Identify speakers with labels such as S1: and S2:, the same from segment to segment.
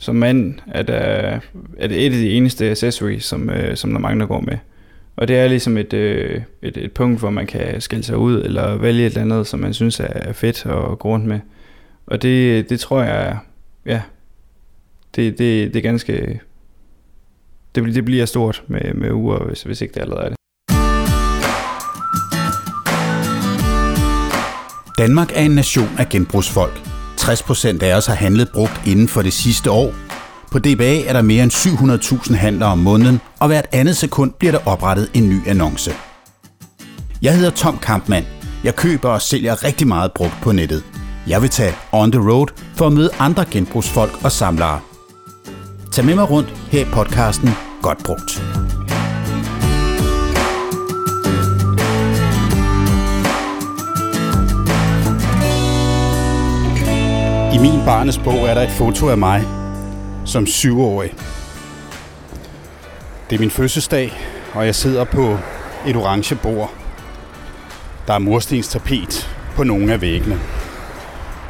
S1: som mand er, der, er det et af de eneste accessories, som, øh, som der mange der går med. Og det er ligesom et, øh, et, et punkt, hvor man kan skille sig ud, eller vælge et eller andet, som man synes er fedt og gå rundt med. Og det, det tror jeg, ja, det, det, det er ganske, det, det bliver stort med, med uger, hvis, hvis ikke det allerede er det.
S2: Danmark er en nation af genbrugsfolk. 60% af os har handlet brugt inden for det sidste år. På DBA er der mere end 700.000 handler om måneden, og hvert andet sekund bliver der oprettet en ny annonce. Jeg hedder Tom Kampmann. Jeg køber og sælger rigtig meget brugt på nettet. Jeg vil tage on the road for at møde andre genbrugsfolk og samlere. Tag med mig rundt her i podcasten Godt Brugt. Min barnes bog er der et foto af mig som syvårig. Det er min fødselsdag, og jeg sidder på et orange bord. Der er murstens tapet på nogle af væggene.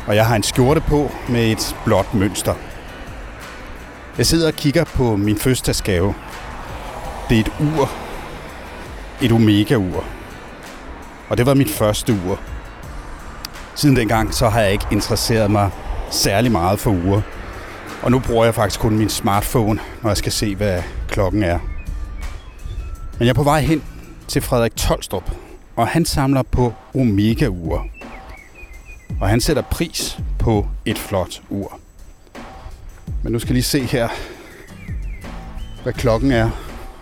S2: Og jeg har en skjorte på med et blåt mønster. Jeg sidder og kigger på min fødselsdagsgave. Det er et ur. Et Omega-ur. Og det var mit første ur. Siden dengang så har jeg ikke interesseret mig særlig meget for uger. Og nu bruger jeg faktisk kun min smartphone, når jeg skal se, hvad klokken er. Men jeg er på vej hen til Frederik Tolstrup, og han samler på Omega-ure. Og han sætter pris på et flot ur. Men nu skal jeg lige se her, hvad klokken er.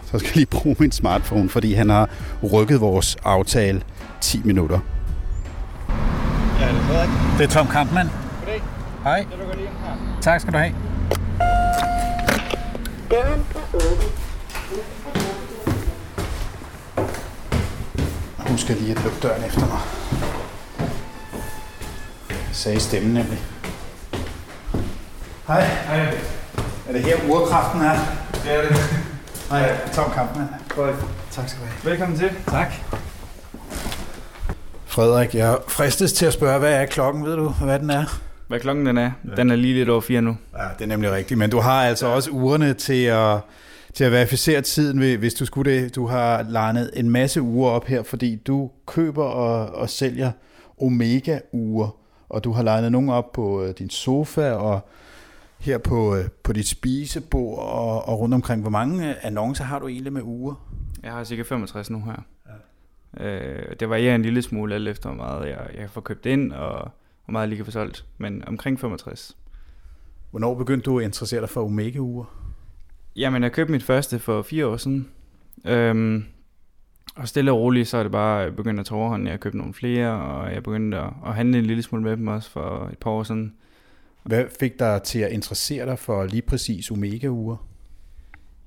S2: Så skal jeg lige bruge min smartphone, fordi han har rykket vores aftale 10 minutter.
S3: Ja, det er Frederik.
S4: Det er Tom Kampmann. Hej.
S3: Jeg lukker lige her.
S4: Tak skal du have.
S5: Døren er åben.
S2: Husk lige at lukke døren efter mig. Sagde stemmen nemlig. Hej.
S3: Hej.
S2: Er det her urkraften er?
S3: Det er det.
S2: Hej, Tom Kampmann. Tak skal du have.
S3: Velkommen til.
S4: Tak.
S2: Frederik, jeg fristes til at spørge, hvad er klokken? Ved du, hvad den er?
S1: Hvad klokken den er? Ja. Den er lige lidt over fire nu.
S2: Ja, det er nemlig rigtigt. Men du har altså også ugerne til at, til at verificere tiden, hvis du skulle det. Du har legnet en masse uger op her, fordi du køber og, og sælger Omega-uger. Og du har legnet nogle op på øh, din sofa og her på, øh, på dit spisebord og, og rundt omkring. Hvor mange øh, annoncer har du egentlig med uger?
S1: Jeg har cirka 65 nu her. Ja. Øh, det varierer en lille smule alt efter, hvor meget jeg, jeg får købt ind, og hvor meget jeg lige kan få solgt. Men omkring 65.
S2: Hvornår begyndte du at interessere dig for Omega-uger?
S1: Jamen, jeg købte mit første for fire år siden. Øhm, og stille og roligt, så er det bare begyndt at tage overhånd. Jeg har købt nogle flere, og jeg begyndte at, at handle en lille smule med dem også for et par år siden.
S2: Hvad fik dig til at interessere dig for lige præcis Omega-uger?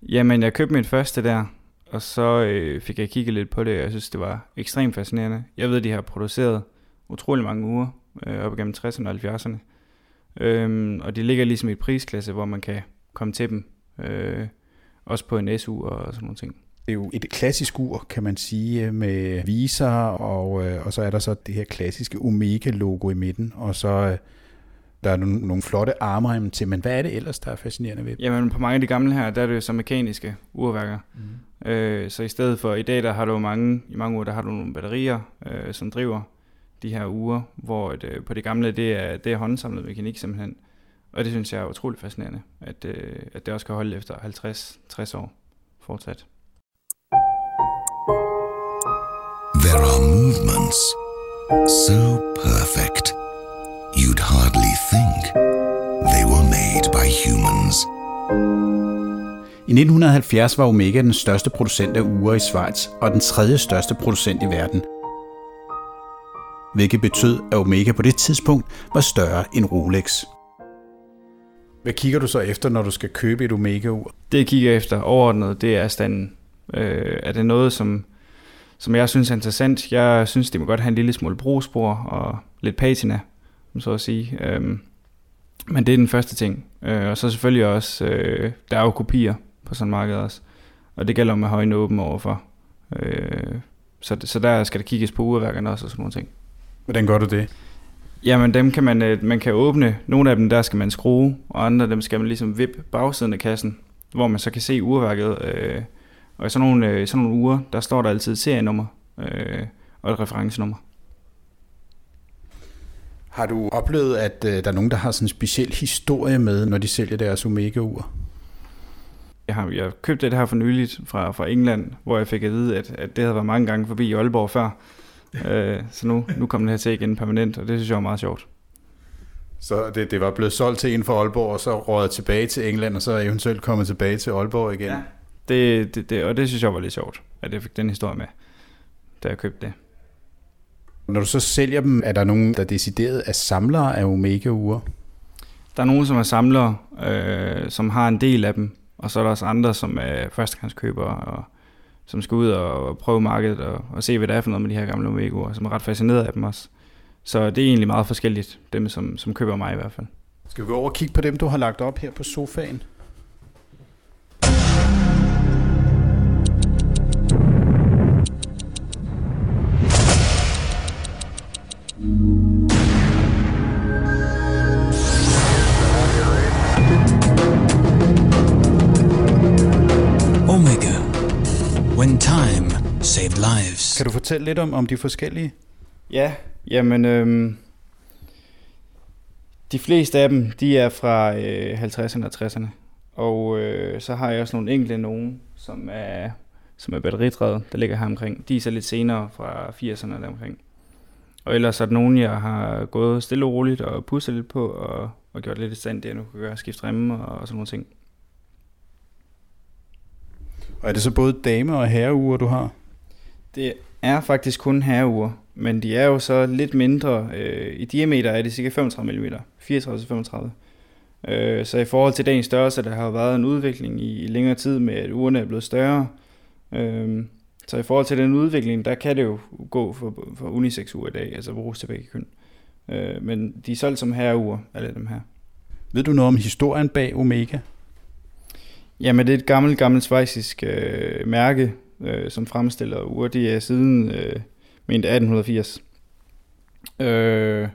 S1: Jamen, jeg købte mit første der, og så øh, fik jeg kigget lidt på det, og jeg synes, det var ekstremt fascinerende. Jeg ved, de har produceret utrolig mange uger, øh, op igennem 60'erne og 70'erne. Øhm, og de ligger ligesom i et prisklasse, hvor man kan komme til dem, øh, også på en SU og sådan nogle ting.
S2: Det er jo et klassisk ur, kan man sige, med viser, og, øh, og så er der så det her klassiske Omega-logo i midten, og så øh, der er nogle, nogle flotte armremme til, men hvad er det ellers, der er fascinerende ved?
S1: Jamen, på mange af de gamle her, der er det jo så mekaniske urværker. Mm. Øh, så i stedet for, i dag, der har du mange, i mange uger, der har du nogle batterier, øh, som driver de her uger, hvor et, øh, på det gamle, det er, det er håndsamlet mekanik simpelthen. Og det synes jeg er utroligt fascinerende, at, øh, at det også kan holde efter 50-60 år fortsat.
S6: There are movements so perfect you'd hardly think they were made by humans.
S2: I 1970 var Omega den største producent af ure i Schweiz, og den tredje største producent i verden. Hvilket betød, at Omega på det tidspunkt var større end Rolex. Hvad kigger du så efter, når du skal købe et Omega-ur?
S1: Det jeg kigger efter overordnet, det er standen. Øh, er det noget, som, som jeg synes er interessant? Jeg synes, det må godt have en lille smule brugsspor og lidt patina, om så at sige. Øhm, men det er den første ting. Øh, og så selvfølgelig også, øh, der er jo kopier på sådan et marked også. Og det gælder om at have øjnene åbne overfor. Øh, så, så der skal der kigges på urværkerne også og sådan nogle ting.
S2: Hvordan gør du det?
S1: Jamen dem kan man, øh, man kan åbne. Nogle af dem der skal man skrue, og andre af dem skal man ligesom vippe bagsiden af kassen, hvor man så kan se urværket. Øh, og i sådan nogle, øh, sådan nogle uger, der står der altid et serienummer øh, og et referencenummer.
S2: Har du oplevet, at øh, der er nogen, der har sådan en speciel historie med, når de sælger deres Omega-ur?
S1: Jeg har, jeg købte det her for nyligt fra, fra England, hvor jeg fik at vide, at, at det havde været mange gange forbi Aalborg før. Øh, så nu, nu kom det her til igen permanent, og det synes jeg var meget sjovt.
S2: Så det, det var blevet solgt til en for Aalborg, og så rådet tilbage til England, og så eventuelt kommet tilbage til Aalborg igen? Ja.
S1: Det, det, det, og det synes jeg var lidt sjovt, at jeg fik den historie med, da jeg købte det.
S2: Når du så sælger dem, er der nogen, der er decideret af samlere af Omega-ure?
S1: Der er nogen, som er samlere, øh, som har en del af dem, og så er der også andre, som er førstegangskøbere, og som skal ud og prøve markedet og, og se, hvad der er for noget med de her gamle Omega-ure, som er ret fascineret af dem også. Så det er egentlig meget forskelligt, dem som, som køber mig i hvert fald.
S2: Skal vi gå over og kigge på dem, du har lagt op her på sofaen?
S4: Saved lives.
S2: Kan du fortælle lidt om, om de forskellige?
S1: Ja, jamen øhm, de fleste af dem, de er fra øh, 50'erne og 60'erne. Og øh, så har jeg også nogle enkelte nogen, som er, som er batteridrevet, der ligger her omkring. De er så lidt senere fra 80'erne der omkring. Og ellers er der nogen, jeg har gået stille og roligt og pusset lidt på, og, og gjort lidt i stand, det jeg nu kan gøre, skifte remme og, og sådan nogle ting.
S2: Og er det så både dame- og herreure, du har?
S1: Det er faktisk kun herreure, men de er jo så lidt mindre. Øh, I diameter er det cirka 35 mm, 34-35. Øh, så i forhold til dagens størrelse, der har været en udvikling i, i længere tid med, at urene er blevet større. Øh, så i forhold til den udvikling, der kan det jo gå for, for unisex ure i dag, altså bruges til begge køn. Øh, men de er solgt som herreure, alle dem her.
S2: Ved du noget om historien bag Omega?
S1: Jamen, det er et gammelt, gammelt svejsisk øh, mærke, øh, som fremstiller ure. Det er siden øh, ment 1880. Øh,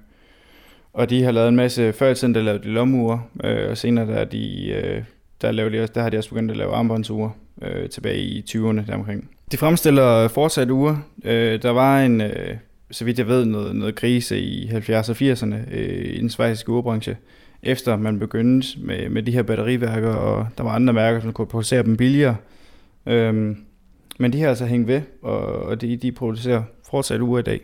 S1: og de har lavet en masse, før i tiden der lavede de lommeure, øh, og senere der, de, øh, der, lavede de også, der har de også begyndt at lave armbåndsure øh, tilbage i 20'erne deromkring. De fremstiller fortsat ure. Øh, der var en, øh, så vidt jeg ved, noget, noget krise i 70'erne og 80'erne øh, i den svejsiske urebranche, efter man begyndte med, med de her batteriværker, og der var andre mærker, som kunne producere dem billigere. Øhm, men de har altså hængt ved, og, og de, de producerer fortsat uger i dag.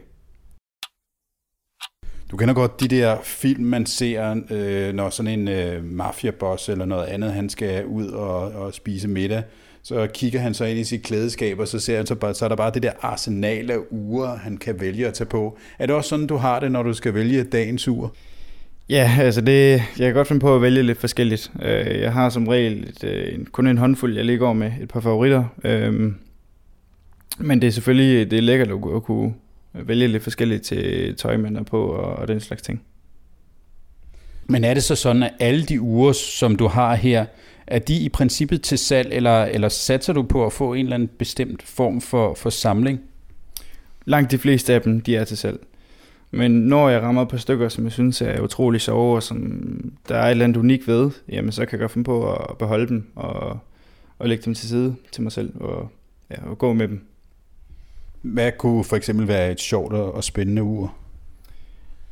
S2: Du kender godt de der film, man ser, øh, når sådan en øh, mafiaboss eller noget andet, han skal ud og, og spise middag. Så kigger han så ind i sit klædeskab, og så ser han så, bare, så er der bare det der arsenal af uger, han kan vælge at tage på. Er det også sådan, du har det, når du skal vælge dagens ur?
S1: Ja, altså det, jeg kan godt finde på at vælge lidt forskelligt. Øh, Jeg har som regel et, øh, kun en håndfuld, jeg ligger over med et par favoritter. Men det er selvfølgelig det er lækkert at at kunne vælge lidt forskelligt til tøj, man er på og, og den slags ting.
S2: Men er det så sådan, at alle de uger, som du har her, er de i princippet til salg, eller, eller satser du på at få en eller anden bestemt form for, for samling?
S1: Langt de fleste af dem, de er til salg. Men når jeg rammer på stykker, som jeg synes er utrolig sjove, og som der er et eller andet unikt ved, jamen så kan jeg godt finde på at beholde dem og, og lægge dem til side til mig selv og, ja, og gå med dem.
S2: Hvad kunne for eksempel være et sjovt og spændende ur?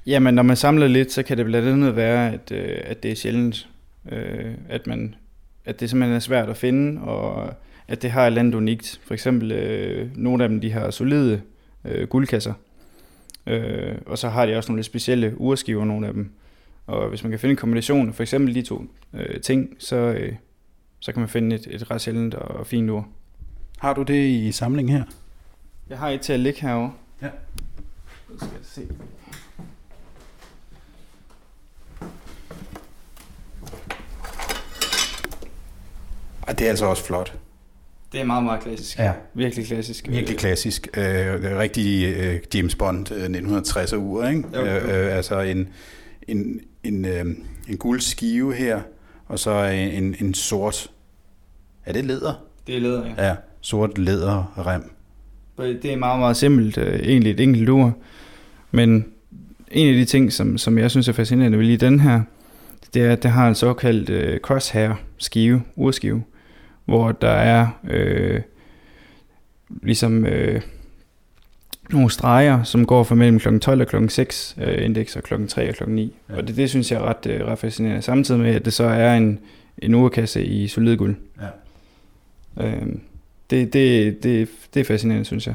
S1: Jamen, når man samler lidt, så kan det blandt andet være, at, øh, at det er sjældent, øh, at, man, at det simpelthen er svært at finde, og at det har et eller andet unikt. For eksempel, øh, nogle af dem, de har solide øh, guldkasser, øh, og så har de også nogle lidt specielle urskiver, nogle af dem. Og hvis man kan finde en kombination af for eksempel de to øh, ting, så, øh, så kan man finde et, et ret sjældent og fint ur.
S2: Har du det i samling her?
S1: Jeg har et til at ligge herovre.
S2: Ja.
S1: Så skal jeg se.
S2: Ej, det er altså også flot.
S1: Det er meget, meget klassisk.
S2: Ja.
S1: Virkelig klassisk.
S2: Virkelig klassisk. Øh, det er rigtig øh, James Bond øh, 1960'er ur, ikke?
S1: Jo, jo.
S2: Øh, øh, altså en, en, en, øh, en guld skive her, og så en, en, en sort... Er det læder?
S1: Det er læder, ja.
S2: Ja, sort læderrem.
S1: Det er meget, meget simpelt. øh, Egentlig et enkelt ur. Men en af de ting, som, som jeg synes er fascinerende ved lige den her, det er, at det har en såkaldt øh, crosshair skive, urskive, hvor der er øh, ligesom øh, nogle streger, som går fra mellem kl. 12 og kl. 6 øh, indeks og kl. 3 og kl. 9. Ja. Og det, det synes jeg er ret, øh, ret fascinerende. Samtidig med, at det så er en, en urkasse i solid guld.
S2: Ja.
S1: Øh, det, det, det, det er fascinerende, synes jeg.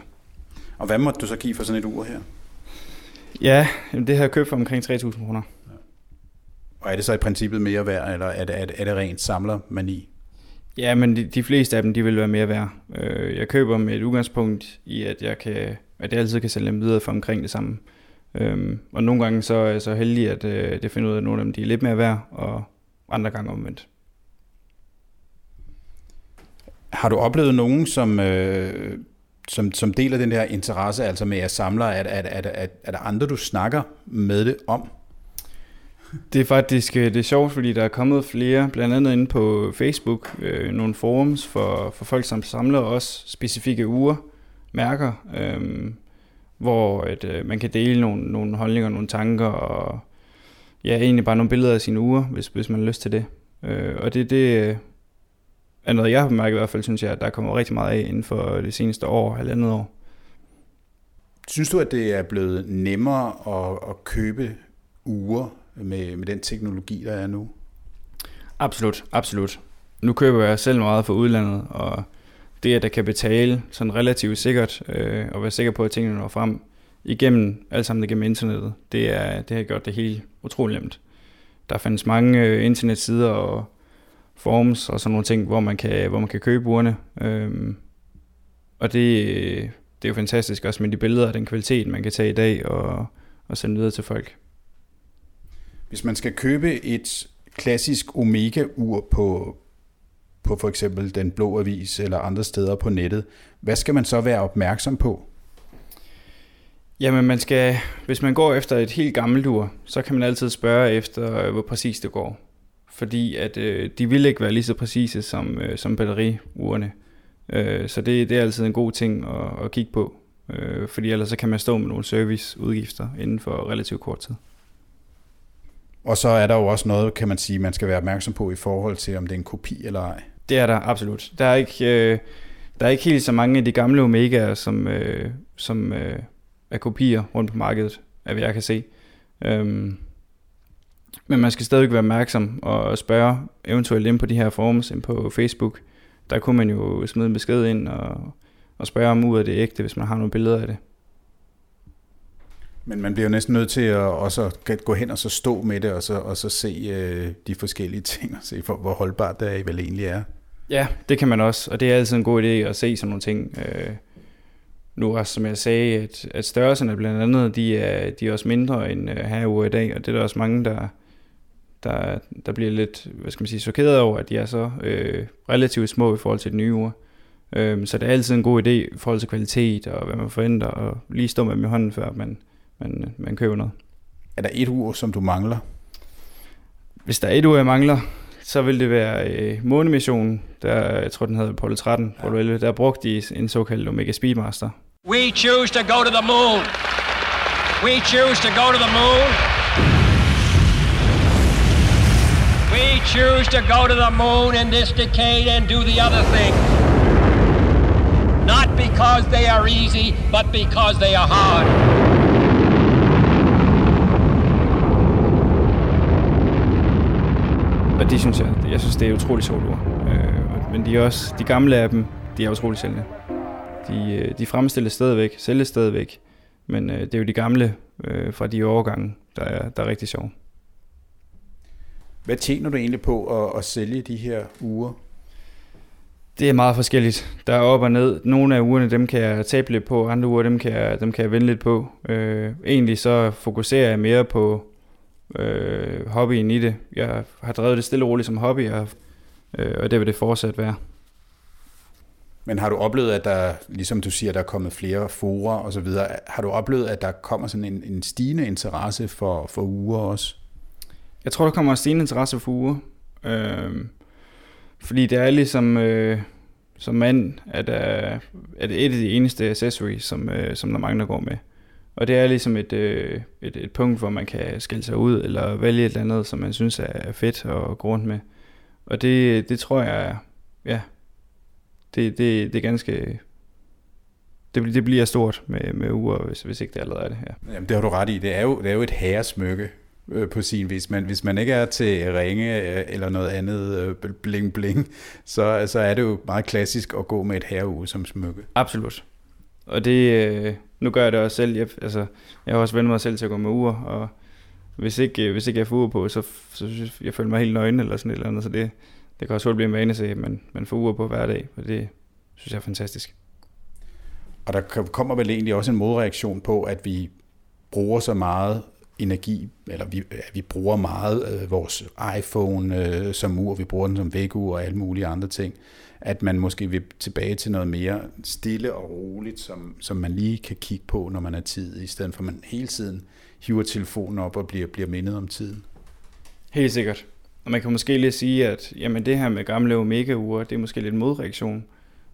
S2: Og hvad måtte du så give for sådan et ur her?
S1: Ja, jamen det har jeg købt for omkring 3.000 kroner.
S2: Og er det så i princippet mere værd, eller er det, er det, er det rent samlermani?
S1: Ja, men de, de fleste af dem, de vil være mere værd. Øh, jeg køber med et udgangspunkt i, at jeg, kan, at jeg altid kan sælge dem videre for omkring det samme. Øhm, og nogle gange så er jeg så heldig, at øh, jeg finder ud af, at nogle af dem de er lidt mere værd, og andre gange omvendt.
S2: Har du oplevet nogen, som, øh, som, som deler den der interesse, altså med at samle? at, at, at, at, er der andre, du snakker med det om?
S1: Det er faktisk øh, det er sjovt, fordi der er kommet flere, blandt andet inde på Facebook, øh, nogle forums for, for folk, som samler også specifikke uger, mærker, øh, hvor at, øh, man kan dele nogle, nogle holdninger, nogle tanker, og ja, egentlig bare nogle billeder af sine uger, hvis, hvis man har lyst til det. Øh, og det, det øh, noget, jeg har bemærket i hvert fald, synes jeg, at der er kommet rigtig meget af inden for det seneste år, halvandet år.
S2: Synes du, at det er blevet nemmere at, at købe uger med, med den teknologi, der er nu?
S1: Absolut, absolut. Nu køber jeg selv meget fra udlandet, og det, at jeg kan betale sådan relativt sikkert, øh, og være sikker på, at tingene når frem igennem, alt sammen igennem internettet, det, er, det har gjort det helt utroligt nemt. Der findes mange øh, internetsider og forums og sådan nogle ting, hvor man kan, hvor man kan købe urene. Øhm, og det, det er jo fantastisk også med de billeder og den kvalitet, man kan tage i dag og, og sende videre til folk.
S2: Hvis man skal købe et klassisk Omega-ur på, på for eksempel Den Blå Avis eller andre steder på nettet, hvad skal man så være opmærksom på?
S1: Jamen man skal, hvis man går efter et helt gammelt ur, så kan man altid spørge efter, hvor præcis det går. Fordi at øh, de vil ikke være lige så præcise som, øh, som batteriurene. Øh, så det, det er altid en god ting at, at kigge på. Øh, fordi ellers så kan man stå med nogle serviceudgifter inden for relativt kort tid.
S2: Og så er der jo også noget, kan man sige, man skal være opmærksom på i forhold til, om det er en kopi eller ej.
S1: Det er der absolut. Der er ikke, øh, der er ikke helt så mange af de gamle Omegaer, som, øh, som øh, er kopier rundt på markedet, af hvad jeg kan se. Øhm, men man skal stadig være opmærksom og spørge eventuelt ind på de her forums, ind på Facebook. Der kunne man jo smide en besked ind og, og spørge om ud af det ægte, hvis man har nogle billeder af det.
S2: Men man bliver jo næsten nødt til at også gå hen og så stå med det, og så, og så se øh, de forskellige ting, og se hvor, hvor holdbart det vel egentlig er.
S1: Ja, det kan man også, og det er altid en god idé at se sådan nogle ting. Øh, nu også, som jeg sagde, at, at størrelserne blandt andet, de er, de er også mindre end øh, herude i dag, og det er der også mange, der, der, der bliver lidt, hvad skal man sige, chokeret over, at de er så øh, relativt små i forhold til det nye ur. Øh, så det er altid en god idé i forhold til kvalitet og hvad man forventer, og lige stå med dem i hånden, før man, man, man køber noget.
S2: Er der et ur, som du mangler?
S1: Hvis der er et ur, jeg mangler, så vil det være øh, månemissionen, der, jeg tror den hedder Apollo 13, ja. Apollo 11, der er brugt i en såkaldt Omega Speedmaster.
S5: We choose to go to the moon. We choose to go to the moon. Choose to go to the moon in this decade and do the other thing. Not because they are easy, but because they are hard.
S1: Og det synes jeg, jeg synes, det er utroligt sjovt ord. Øh, men de, er også, de gamle af dem, de er utroligt sælgende. De, øh, de fremstilles stadigvæk, sælges stadigvæk, men øh, det er jo de gamle øh, fra de årgange, der er, der er rigtig sjove.
S2: Hvad tjener du egentlig på at, at sælge de her uger?
S1: Det er meget forskelligt. Der er op og ned. Nogle af ugerne, dem kan jeg tabe lidt på, andre uger, dem kan jeg, dem kan jeg vende lidt på. Øh, egentlig så fokuserer jeg mere på øh, hobbyen i det. Jeg har drevet det stille og roligt som hobby, og, øh, og det vil det fortsat være.
S2: Men har du oplevet, at der, ligesom du siger, der er kommet flere forer og så videre, har du oplevet, at der kommer sådan en, en stigende interesse for, for uger også?
S1: Jeg tror, der kommer en stigende interesse for uger. Øh, fordi det er ligesom øh, som mand, at, øh, at det er et af de eneste accessories, som, øh, som der mange der går med. Og det er ligesom et, øh, et, et punkt, hvor man kan skille sig ud, eller vælge et eller andet, som man synes er fedt at gå rundt med. Og det, det tror jeg, ja, det, det, det er ganske, det, det bliver stort med, med uger, hvis, hvis ikke det allerede er det her.
S2: Jamen, det har du ret i. Det er jo, det er jo et herresmykke øh, på sin vis. Men hvis man ikke er til ringe øh, eller noget andet øh, bling bling, så, så er det jo meget klassisk at gå med et herreuge som smykke.
S1: Absolut. Og det, øh, nu gør jeg det også selv. Jeg, altså, jeg har også vendt mig selv til at gå med uger, og hvis ikke, hvis ikke jeg får uger på, så, så synes jeg, jeg føler mig helt nøgen eller sådan et eller andet, så det, det kan også hurtigt blive en vane at se, men man får uger på hver dag, og det synes jeg er fantastisk.
S2: Og der kommer vel egentlig også en modreaktion på, at vi bruger så meget energi, eller vi, vi bruger meget øh, vores iPhone øh, som ur, vi bruger den som vækkeur og alle mulige andre ting, at man måske vil tilbage til noget mere stille og roligt, som, som man lige kan kigge på, når man er tid, i stedet for at man hele tiden hiver telefonen op og bliver, bliver mindet om tiden.
S1: Helt sikkert. Og man kan måske lige sige, at jamen det her med gamle omega-ure, det er måske lidt modreaktion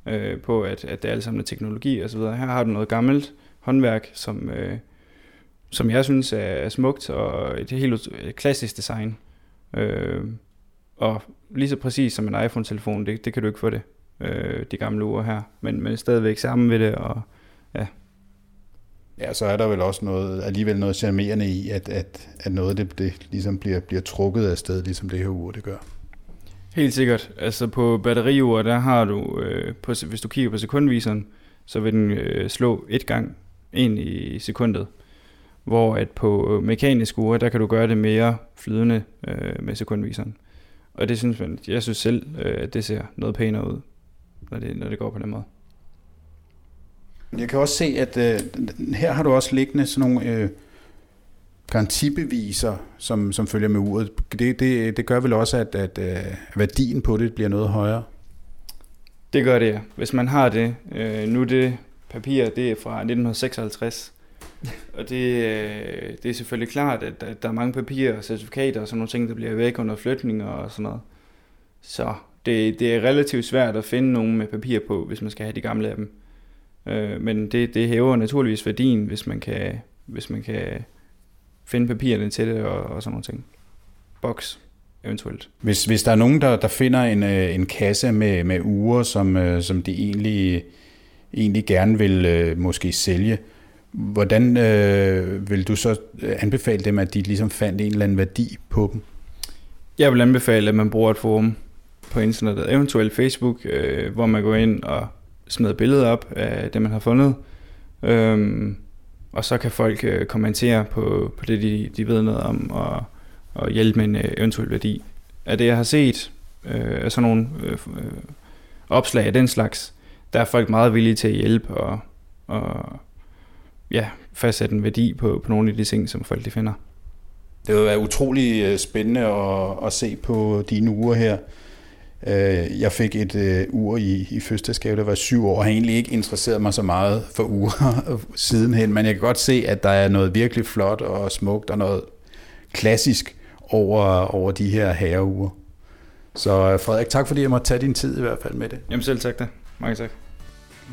S1: øh, på, at, at det er alt sammen er teknologi og så videre. Her har du noget gammelt håndværk, som, øh, som jeg synes er, smukt og et helt klassisk design. Øh, og lige så præcis som en iPhone-telefon, det, det kan du ikke få det, øh, de gamle ure her. Men, men stadigvæk sammen ved det, og ja.
S2: Ja, så er der vel også noget, alligevel noget charmerende i, at, at, at noget det, det ligesom bliver, bliver trukket af sted, ligesom det her ur, det gør.
S1: Helt sikkert. Altså på batteriur, der har du, øh, på, hvis du kigger på sekundviseren, så vil den øh, slå et gang ind i sekundet. Hvor at på mekanisk ure, der kan du gøre det mere flydende øh, med sekundviseren. Og det synes man, jeg synes selv, øh, at det ser noget pænere ud, når det, når det går på den måde.
S2: Jeg kan også se, at øh, her har du også liggende sådan nogle øh, garantibeviser, som, som følger med uret. Det, det, det gør vel også, at, at øh, værdien på det bliver noget højere?
S1: Det gør det, ja. Hvis man har det, øh, nu det papir, det er fra 1956, og det, øh, det er selvfølgelig klart, at, at der er mange papirer og certifikater og sådan nogle ting, der bliver væk under flytninger og sådan noget. Så det, det er relativt svært at finde nogen med papir på, hvis man skal have de gamle af dem. Øh, men det, det hæver naturligvis værdien, hvis man kan, hvis man kan finde papirerne til det og, og sådan nogle ting. Boks eventuelt.
S2: Hvis, hvis der er nogen, der, der finder en, øh, en kasse med, med uger, som, øh, som de egentlig, egentlig gerne vil øh, måske sælge, hvordan øh, vil du så øh, anbefale dem, at de ligesom fandt en eller anden værdi på dem?
S1: Jeg vil anbefale, at man bruger et forum på internettet, eventuelt Facebook, øh, hvor man går ind og smider billeder op af det, man har fundet. Øhm, og så kan folk øh, kommentere på, på det, de, de ved noget om, og, og hjælpe med en øh, eventuel værdi. Af det, jeg har set, øh, af sådan nogle øh, øh, opslag af den slags, der er folk meget villige til at hjælpe og, og ja, fastsætte en værdi på, på nogle af de ting, som folk de finder.
S2: Det vil være utrolig øh, spændende at, at se på dine uger her. Øh, jeg fik et uh, ur i, i fødselsdagsgave, der var syv år, og har egentlig ikke interesseret mig så meget for uger sidenhen, men jeg kan godt se, at der er noget virkelig flot og smukt og noget klassisk over, over de her herreuger. Så Frederik, tak fordi jeg måtte tage din tid i hvert fald med det.
S1: Jamen selv tak da. Mange tak.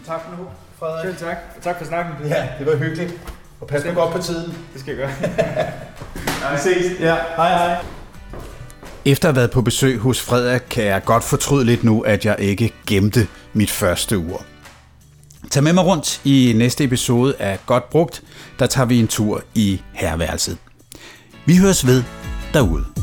S2: Tak for nu, Frederik.
S1: Selv tak. Og tak for snakken.
S2: Ja, det var hyggeligt. Og pas nu godt på tiden.
S1: Det skal jeg gøre.
S2: Vi ses. Ja, hej hej. Efter at have været på besøg hos Frederik, kan jeg godt fortryde lidt nu, at jeg ikke gemte mit første ur. Tag med mig rundt i næste episode af Godt Brugt. Der tager vi en tur i herværelset. Vi høres ved derude.